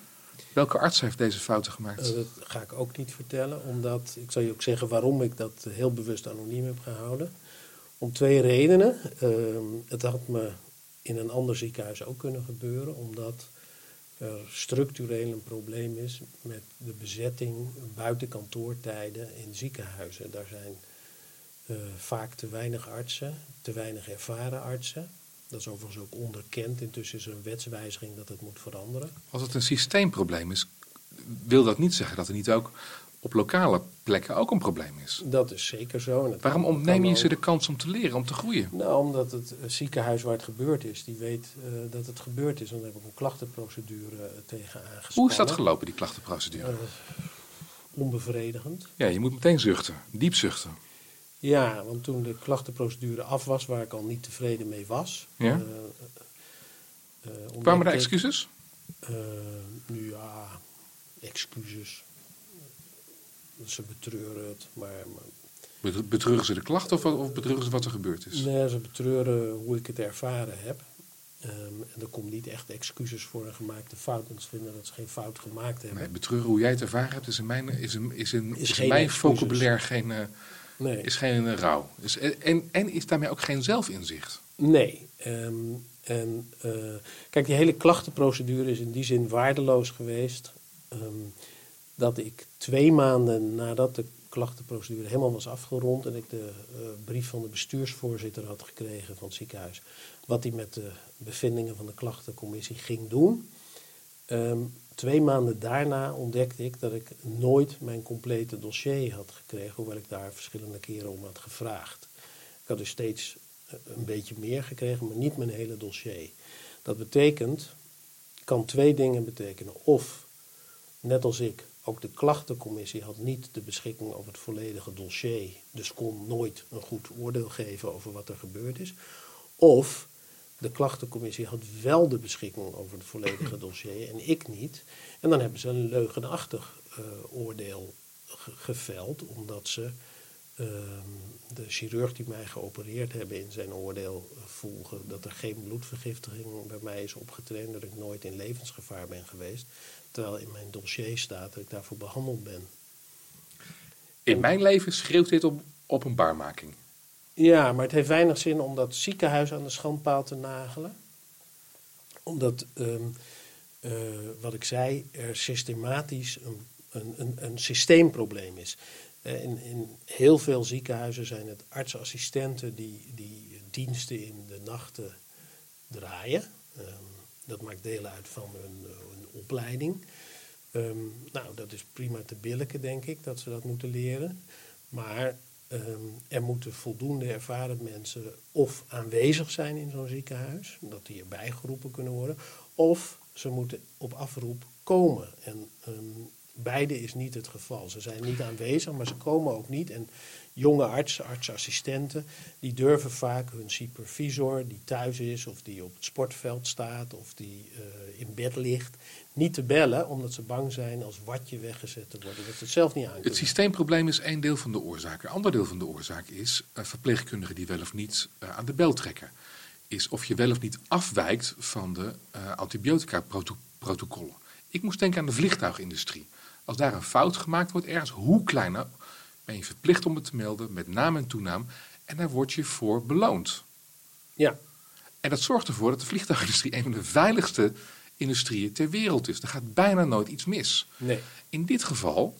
Welke arts heeft deze fouten gemaakt? Dat ga ik ook niet vertellen, omdat ik zal je ook zeggen waarom ik dat heel bewust anoniem heb gehouden. Om twee redenen. Uh, het had me in een ander ziekenhuis ook kunnen gebeuren, omdat er structureel een probleem is met de bezetting buiten kantoortijden in ziekenhuizen. Daar zijn Eh, vaak te weinig artsen, te weinig ervaren artsen. Dat is overigens ook onderkend. Intussen is er een wetswijziging dat het moet veranderen. Als het een systeemprobleem is, wil dat niet zeggen dat er niet ook op lokale plekken ook een probleem is. Dat is zeker zo. En Waarom ontneem je ze de kans om te leren, om te groeien? Nou, omdat het ziekenhuis waar het gebeurd is, die weet uh, dat het gebeurd is. En daar heb ik een klachtenprocedure uh, tegen aangespannen. Hoe is dat gelopen, die klachtenprocedure? Uh, onbevredigend. Ja, je moet meteen zuchten, diep zuchten. Ja, want toen de klachtenprocedure af was, waar ik al niet tevreden mee was. Ja? Kwamen er excuses? nu ja, excuses ze betreuren het. Maar, maar... Betreuren ze de klacht of, of betreuren ze wat er gebeurd is? Nee, ze betreuren hoe ik het ervaren heb. Um, en er komt niet echt excuses voor een gemaakte fout. Want ze vinden dat ze geen fout gemaakt hebben. Nee, betreuren hoe jij het ervaren hebt is in mijn, is in, is in, is, is in mijn vocabulaire geen, uh, nee. is geen uh, rouw. Is, en, en is daarmee ook geen zelfinzicht? Nee. Um, en, uh, kijk, die hele klachtenprocedure is in die zin waardeloos geweest. Um, dat ik twee maanden nadat de klachtenprocedure helemaal was afgerond en ik de uh, brief van de bestuursvoorzitter had gekregen van het ziekenhuis, wat hij met de bevindingen van de klachtencommissie ging doen. Um, twee maanden daarna ontdekte ik dat ik nooit mijn complete dossier had gekregen, hoewel ik daar verschillende keren om had gevraagd. Ik had dus steeds een beetje meer gekregen, maar niet mijn hele dossier. Dat betekent, kan twee dingen betekenen. Of, net als ik, ook de klachtencommissie had niet de beschikking over het volledige dossier, dus kon nooit een goed oordeel geven over wat er gebeurd is. Of de klachtencommissie had wel de beschikking over het volledige dossier en ik niet. En dan hebben ze een leugenachtig uh, oordeel geveld, omdat ze uh, de chirurg die mij geopereerd hebben in zijn oordeel volgen dat er geen bloedvergiftiging bij mij is opgetreden, dat ik nooit in levensgevaar ben geweest. Terwijl in mijn dossier staat dat ik daarvoor behandeld ben. In mijn leven schreeuwt dit op openbaarmaking. Ja, maar het heeft weinig zin om dat ziekenhuis aan de schandpaal te nagelen. Omdat, um, uh, wat ik zei, er systematisch een, een, een, een systeemprobleem is. Uh, in, in, heel veel ziekenhuizen zijn het artsassistenten die, die diensten in de nachten draaien. Um, dat maakt deel uit van hun, hun opleiding. Um, nou, dat is prima te billijken, denk ik, dat ze dat moeten leren. Maar um, er moeten voldoende ervaren mensen of aanwezig zijn in zo'n ziekenhuis, dat die erbij geroepen kunnen worden, of ze moeten op afroep komen. En um, beide is niet het geval. Ze zijn niet aanwezig, maar ze komen ook niet. En jonge artsen, artsassistenten, die durven vaak hun supervisor, die thuis is of die op het sportveld staat of die uh, in bed ligt, niet te bellen, omdat ze bang zijn als watje weggezet te worden. Dat ze het zelf niet aan Het systeemprobleem is één deel van de oorzaak. Een ander deel van de oorzaak is uh, verpleegkundigen die wel of niet uh, aan de bel trekken. Is of je wel of niet afwijkt van de antibiotica-protocollen. Ik moest denken aan de vliegtuigindustrie. Als daar een fout gemaakt wordt ergens, hoe kleiner, ben je verplicht om het te melden met naam en toenaam. En daar word je voor beloond. Ja. En dat zorgt ervoor dat de vliegtuigindustrie een van de veiligste industrieën ter wereld is. Er gaat bijna nooit iets mis. Nee. In dit geval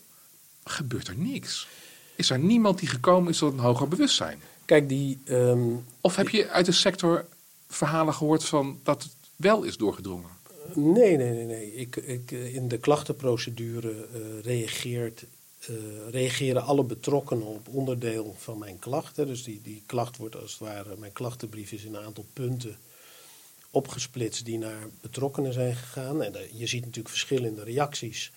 gebeurt er niks. Is er niemand die gekomen is tot een hoger bewustzijn? Kijk, die. Um, of heb je uit de sector verhalen gehoord van dat het wel is doorgedrongen? Nee, nee, nee. nee. Ik, ik, in de klachtenprocedure uh, reageert, uh, reageren alle betrokkenen op onderdeel van mijn klachten. Dus die, die klacht wordt als het ware, mijn klachtenbrief is in een aantal punten opgesplitst die naar betrokkenen zijn gegaan. En de, je ziet natuurlijk verschillende reacties.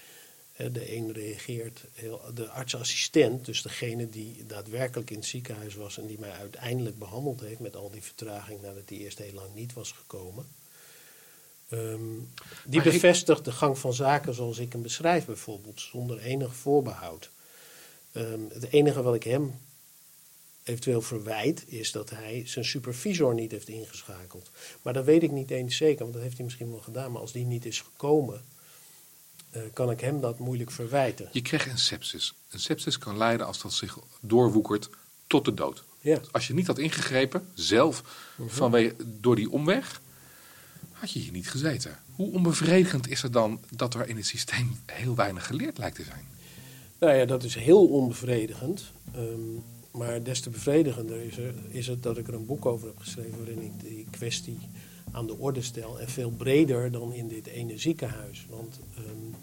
De een reageert, heel, de artsassistent, dus degene die daadwerkelijk in het ziekenhuis was en die mij uiteindelijk behandeld heeft met al die vertraging nadat die eerst heel lang niet was gekomen. Um, die maar bevestigt ik... de gang van zaken zoals ik hem beschrijf, bijvoorbeeld, zonder enig voorbehoud. Um, het enige wat ik hem eventueel verwijt, is dat hij zijn supervisor niet heeft ingeschakeld. Maar dat weet ik niet eens zeker, want dat heeft hij misschien wel gedaan. Maar als die niet is gekomen, uh, kan ik hem dat moeilijk verwijten. Je krijgt een sepsis. Een sepsis kan leiden als dat zich doorwoekert tot de dood. Ja. Als je niet had ingegrepen, zelf, uh -huh. vanwege, door die omweg, had je hier niet gezeten. Hoe onbevredigend is het dan dat er in het systeem heel weinig geleerd lijkt te zijn? Nou ja, dat is heel onbevredigend. Um, Maar des te bevredigender is, er, is het dat ik er een boek over heb geschreven waarin ik die kwestie aan de orde stel. En veel breder dan in dit ene ziekenhuis. Want ehm,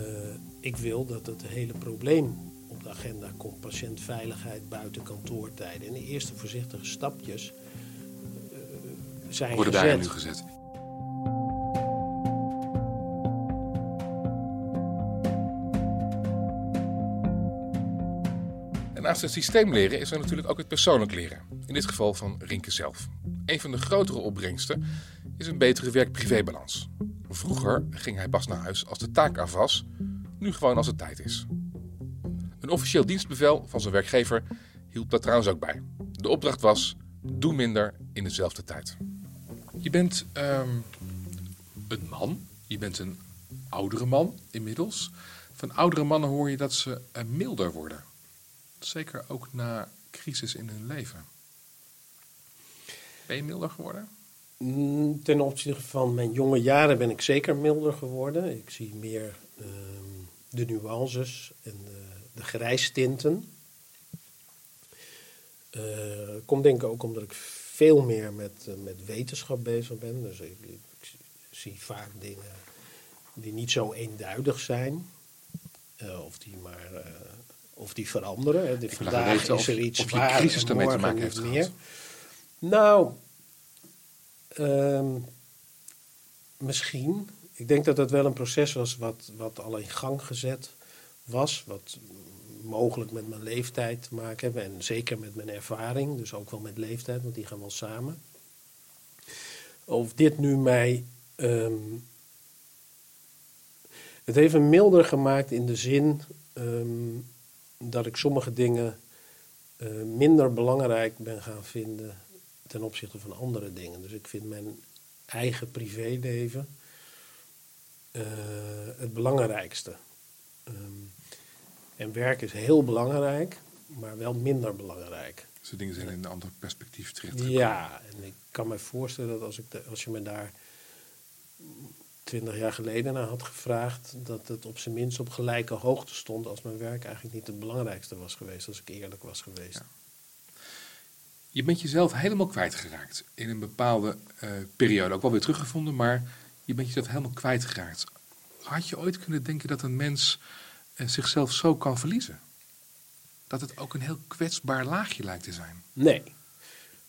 eh, ik wil dat het hele probleem op de agenda komt. Patiëntveiligheid buiten kantoortijden. En de eerste voorzichtige stapjes uh, zijn Worden gezet. daar nu gezet. Naast het systeem leren is er natuurlijk ook het persoonlijk leren. In dit geval van Rinke zelf. Een van de grotere opbrengsten is een betere werk-privébalans. Vroeger ging hij pas naar huis als de taak af was, nu gewoon als het tijd is. Een officieel dienstbevel van zijn werkgever hielp daar trouwens ook bij. De opdracht was: doe minder in dezelfde tijd. Je bent ehm, een man, je bent een oudere man inmiddels. Van oudere mannen hoor je dat ze eh, milder worden. Zeker ook na crisis in hun leven. Ben je milder geworden? Mm, Ten opzichte van mijn jonge jaren ben ik zeker milder geworden. Ik zie meer ehm, de nuances en de, de grijstinten. Eh, komt denk ik ook omdat ik veel meer met, eh, met wetenschap bezig ben. Dus ik, ik, zie vaak dingen die niet zo eenduidig zijn. Eh, of die maar of die veranderen. De- Vandaag is er iets of je waar crisis daarmee te maken heeft meer. Nou, ehm, misschien. Ik denk dat dat wel een proces was wat, wat al in gang gezet was. Wat mogelijk met mijn leeftijd te maken hebben. En zeker met mijn ervaring. Dus ook wel met leeftijd, want die gaan wel samen. Of dit nu mij. ehm, het heeft me milder gemaakt in de zin ehm, dat ik sommige dingen eh, minder belangrijk ben gaan vinden ten opzichte van andere dingen. Dus ik vind mijn eigen privéleven eh, het belangrijkste. Ehm, en werk is heel belangrijk, maar wel minder belangrijk. Dus de dingen zijn in een ander perspectief terecht. Ja, en ik kan me voorstellen dat als, ik de- als je me daar twintig jaar geleden naar had gevraagd, dat het op zijn minst op gelijke hoogte stond als mijn werk eigenlijk niet het belangrijkste was geweest, als ik eerlijk was geweest. Ja. Je bent jezelf helemaal kwijtgeraakt in een bepaalde eh, periode. Ook wel weer teruggevonden, maar je bent jezelf helemaal kwijtgeraakt. Had je ooit kunnen denken dat een mens eh, zichzelf zo kan verliezen? Dat het ook een heel kwetsbaar laagje lijkt te zijn. Nee.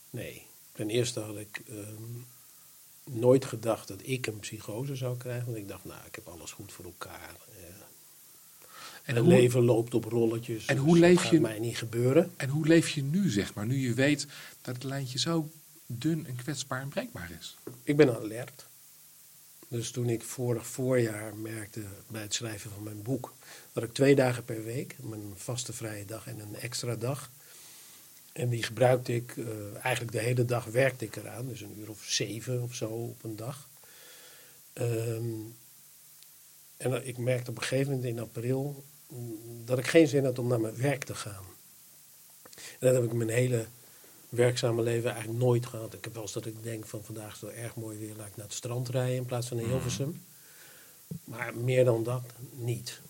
Nee. Ten eerste had ik ehm, nooit gedacht dat ik een psychose zou krijgen. Want ik dacht, nou, ik heb alles goed voor elkaar. Eh, En hoe, leven loopt op rolletjes. En dus hoe dat leef gaat je- mij niet gebeuren. en hoe leef je nu, zeg maar, nu je weet dat het lijntje zo dun en kwetsbaar en breekbaar is? Ik ben alert. Dus toen ik vorig voorjaar merkte bij het schrijven van mijn boek... dat ik twee dagen per week, mijn vaste vrije dag en een extra dag... en die gebruikte ik, eh, eigenlijk de hele dag werkte ik eraan. Dus een uur of zeven of zo op een dag. Ehm, en ik merkte op een gegeven moment in april... mm, dat ik geen zin had om naar mijn werk te gaan. En dat heb ik mijn hele werkzame leven eigenlijk nooit gehad. Ik heb wel eens dat ik denk van vandaag is het wel erg mooi weer, laat ik naar het strand rijden in plaats van naar Hilversum. Maar meer dan dat niet.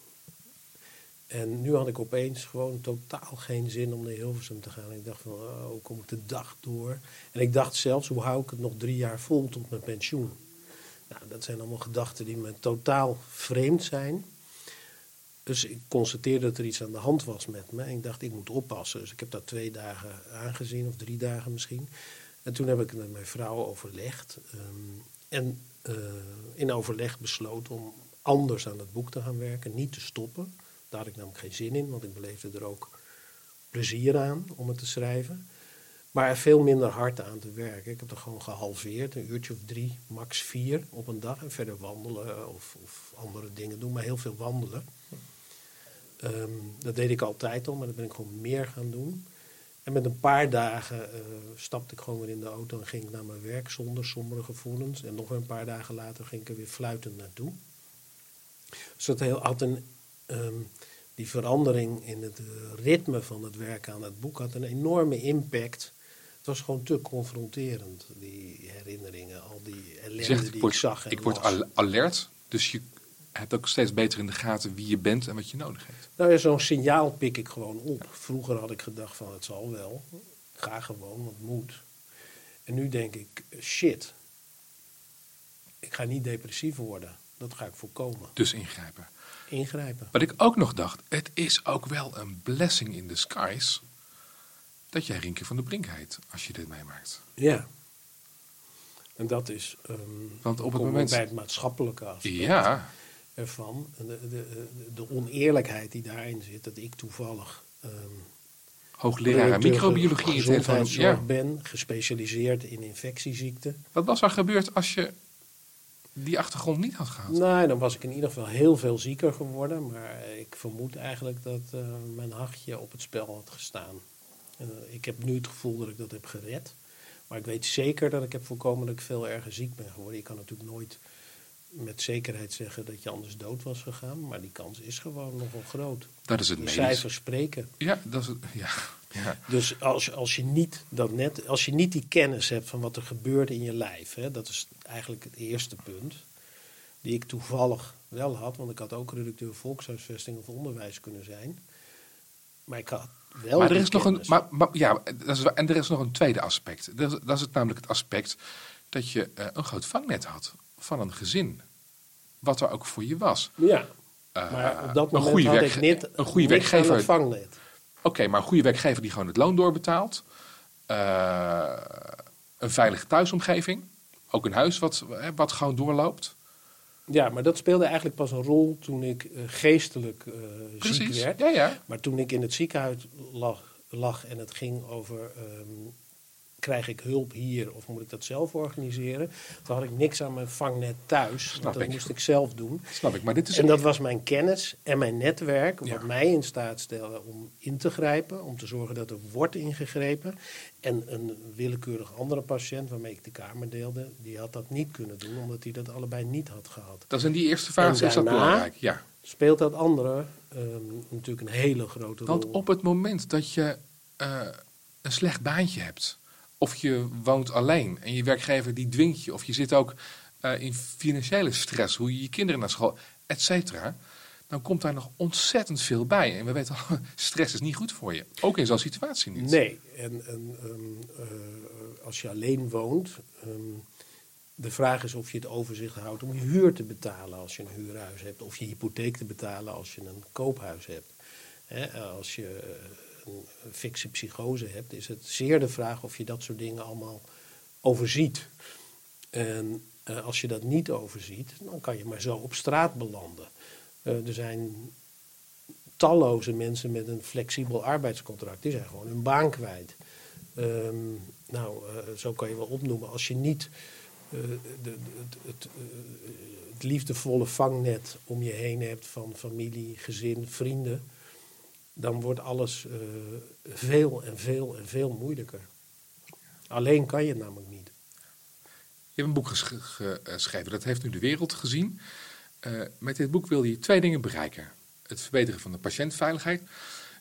En nu had ik opeens gewoon totaal geen zin om naar Hilversum te gaan. Ik dacht van, oh, hoe kom ik de dag door? En ik dacht zelfs, hoe hou ik het nog drie jaar vol tot mijn pensioen? Nou, dat zijn allemaal gedachten die me totaal vreemd zijn. Dus ik constateerde dat er iets aan de hand was met me. En ik dacht, ik moet oppassen. Dus ik heb dat twee dagen aangezien, of drie dagen misschien. En toen heb ik met mijn vrouw overlegd. ehm, en eh, in overleg besloten om anders aan het boek te gaan werken. Niet te stoppen. Daar had ik namelijk geen zin in, want ik beleefde er ook plezier aan om het te schrijven. Maar er veel minder hard aan te werken. Ik heb er gewoon gehalveerd, een uurtje of drie, max vier op een dag. En verder wandelen of, of andere dingen doen, maar heel veel wandelen. Ehm, dat deed ik altijd al, maar dat ben ik gewoon meer gaan doen. En met een paar dagen eh, stapte ik gewoon weer in de auto en ging ik naar mijn werk zonder sombere gevoelens. En nog een paar dagen later ging ik er weer fluitend naartoe. Dus dat had een, ehm, die verandering in het ritme van het werken aan het boek had een enorme impact. Het was gewoon te confronterend, die herinneringen, al die ellende zegt, die ik ik word, zag en ik word las. alert, dus je hebt ook steeds beter in de gaten wie je bent en wat je nodig hebt. Nou ja, zo'n signaal pik ik gewoon op. Vroeger had ik gedacht van het zal wel. Ga gewoon, want het moet. En nu denk ik, shit. Ik ga niet depressief worden. Dat ga ik voorkomen. Dus ingrijpen. Ingrijpen. Wat ik ook nog dacht, het is ook wel een blessing in disguise dat jij Rinke van de Brink heet als je dit meemaakt. Ja. En dat is um, Want op het moment- bij het maatschappelijke aspect Ja, ervan. De, de, de, oneerlijkheid die daarin zit, dat ik toevallig ehm hoogleraar microbiologie in het Ja. ben, gespecialiseerd in infectieziekten. Wat was er gebeurd als je die achtergrond niet had gehad? Nou, dan was ik in ieder geval heel veel zieker geworden. Maar ik vermoed eigenlijk dat eh, mijn hartje op het spel had gestaan. Eh, ik heb nu het gevoel dat ik dat heb gered. Maar ik weet zeker dat ik heb voorkomen dat ik veel erger ziek ben geworden. Ik kan natuurlijk nooit met zekerheid zeggen dat je anders dood was gegaan. Maar die kans is gewoon nogal groot. Dat is het De cijfers spreken. Ja, dat is het. Ja, ja. Dus als, als, je niet dat net, als je niet die kennis hebt van wat er gebeurt in je lijf, hè, dat is eigenlijk het eerste punt. Die ik toevallig wel had, want ik had ook redacteur volkshuisvesting of onderwijs kunnen zijn. Maar ik had wel. Maar er is nog een. Maar, maar, ja, dat is, waar- en er is nog een tweede aspect. Dat is, dat is het namelijk het aspect dat je eh, een groot vangnet had van een gezin. Wat er ook voor je was. ja, Eh, maar op dat een moment goede had ik niet een goede werkgever. het vangnet. Oké, maar een goede werkgever die gewoon het loon doorbetaalt. Eh, een veilige thuisomgeving. Ook een huis wat, eh, wat gewoon doorloopt. Ja, maar dat speelde eigenlijk pas een rol toen ik eh, geestelijk eh, ziek werd. Ja, ja. Maar toen ik in het ziekenhuis lag, lag en het ging over... ehm, krijg ik hulp hier of moet ik dat zelf organiseren? Toen had ik niks aan mijn vangnet thuis. Snap want dat ik. moest ik zelf doen. Snap ik. Maar dit is En dat was mijn kennis en mijn netwerk, wat Ja. mij in staat stelde om in te grijpen, om te zorgen dat er wordt ingegrepen. En een willekeurig andere patiënt waarmee ik de kamer deelde, die had dat niet kunnen doen, omdat hij dat allebei niet had gehad. Dat is in die eerste fase is dat belangrijk. Ja. Speelt dat andere ehm, natuurlijk een hele grote Want rol. op het moment dat je eh, een slecht baantje hebt, of je woont alleen en je werkgever die dwingt je, of je zit ook eh, in financiële stress, hoe je je kinderen naar school, et cetera, dan komt daar nog ontzettend veel bij. En we weten al, stress is niet goed voor je. Ook in zo'n situatie niet. Nee, en, ehm, eh, als je alleen woont, ehm, de vraag is of je het overzicht houdt om je huur te betalen als je een huurhuis hebt, of je hypotheek te betalen als je een koophuis hebt. Als je een fikse psychose hebt, is het zeer de vraag of je dat soort dingen allemaal overziet. En eh, als je dat niet overziet, dan kan je maar zo op straat belanden. Eh, er zijn talloze mensen met een flexibel arbeidscontract. Die zijn gewoon hun baan kwijt. Ehm, nou, eh, zo kan je wel opnoemen. Als je niet de, het, het liefdevolle vangnet om je heen hebt van familie, gezin, vrienden, dan wordt alles eh, veel en veel en veel moeilijker. Alleen kan je het namelijk niet. Je hebt een boek ge- geschreven, dat heeft nu de wereld gezien. Eh, met dit boek wil je twee dingen bereiken. Het verbeteren van de patiëntveiligheid.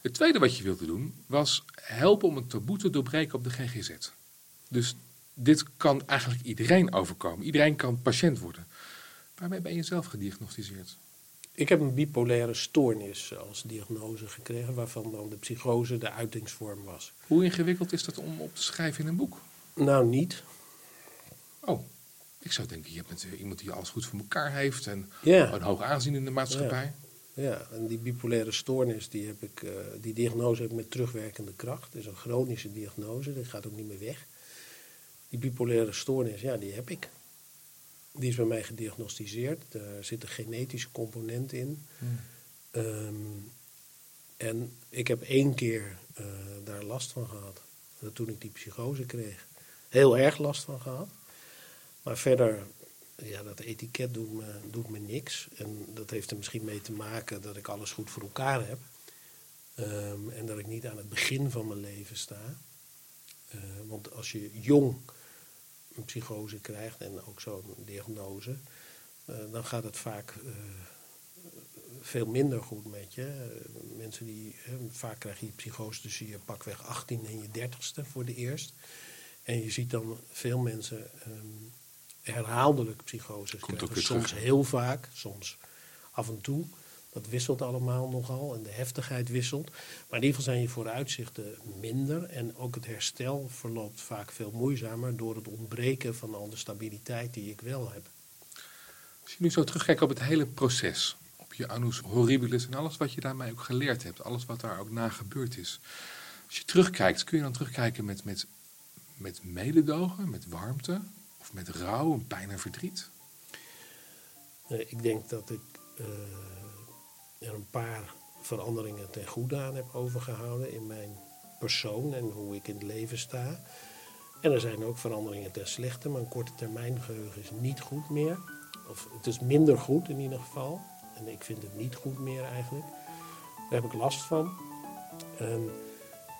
Het tweede wat je wilde doen was helpen om een taboe te doorbreken op de GGZ. Dus dit kan eigenlijk iedereen overkomen. Iedereen kan patiënt worden. Waarmee ben je zelf gediagnosticeerd? Ik heb een bipolaire stoornis als diagnose gekregen, waarvan dan de psychose de uitingsvorm was. Hoe ingewikkeld is dat om op te schrijven in een boek? Nou, niet. Oh, ik zou denken, je hebt natuurlijk iemand die alles goed voor elkaar heeft en Ja. een hoog aanzien in de maatschappij. Ja, en die bipolaire stoornis, die, heb ik, eh, die diagnose heb ik met terugwerkende kracht. Het is een chronische diagnose, die gaat ook niet meer weg. Die bipolaire stoornis, ja, die heb ik. Die is bij mij gediagnosticeerd. Daar zit een genetische component in. Ehm, en ik heb één keer eh, daar last van gehad. Dat toen ik die psychose kreeg. Heel erg last van gehad. Maar verder, ja, dat etiket doet me, doet me niks. En dat heeft er misschien mee te maken dat ik alles goed voor elkaar heb. Ehm, en dat ik niet aan het begin van mijn leven sta. Eh, want als je jong een psychose krijgt en ook zo'n diagnose, eh, dan gaat het vaak eh, veel minder goed met je. Mensen die, vaak krijg je psychose tussen je pakweg 18 en je 30ste voor de eerst. En je ziet dan veel mensen ehm, herhaaldelijk psychoses Komt ook krijgen. Soms terug. heel vaak, soms af en toe. Dat wisselt allemaal nogal en de heftigheid wisselt. Maar in ieder geval zijn je vooruitzichten minder. En ook het herstel verloopt vaak veel moeizamer door het ontbreken van al de stabiliteit die ik wel heb. Als je nu zo terugkijkt op het hele proces, op je annus horribilis en alles wat je daarmee ook geleerd hebt, alles wat daar ook na gebeurd is. Als je terugkijkt, kun je dan terugkijken met, met, met mededogen, met warmte of met rouw en pijn en verdriet? Uh, ik denk dat ik uh, er een paar veranderingen ten goede aan heb overgehouden in mijn persoon en hoe ik in het leven sta. En er zijn ook veranderingen ten slechte. Mijn korte termijn geheugen is niet goed meer. Of het is minder goed in ieder geval. En ik vind het niet goed meer eigenlijk. Daar heb ik last van. En,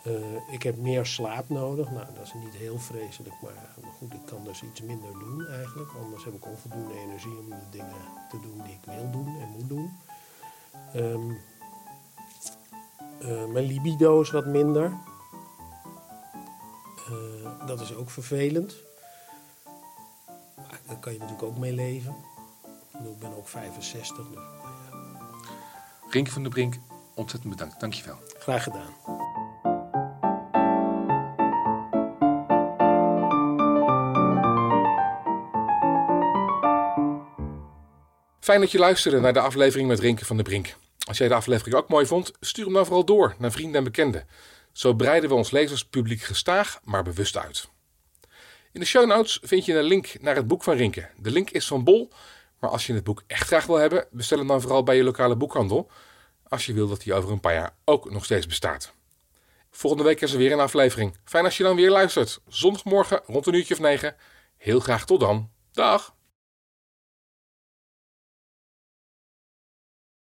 uh, ik heb meer slaap nodig. Nou, dat is niet heel vreselijk, maar goed, ik kan dus iets minder doen eigenlijk. Anders heb ik onvoldoende energie om de dingen te doen die ik wil doen en moet doen. Um, uh, mijn libido is wat minder. Uh, dat is ook vervelend. Maar daar kan je natuurlijk ook mee leven. Ik ben ook 65. Dus, ja. Rink van der Brink, ontzettend bedankt. Dankjewel. Graag gedaan. Fijn dat je luisterde naar de aflevering met Rinke van der Brink. Als jij de aflevering ook mooi vond, stuur hem dan vooral door naar vrienden en bekenden. Zo breiden we ons lezerspubliek gestaag, maar bewust uit. In de show notes vind je een link naar het boek van Rinke. De link is van Bol, maar als je het boek echt graag wil hebben, bestel hem dan vooral bij je lokale boekhandel. Als je wil dat hij over een paar jaar ook nog steeds bestaat. Volgende week is er weer een aflevering. Fijn als je dan weer luistert. Zondagmorgen rond een uurtje of negen. Heel graag tot dan. Dag!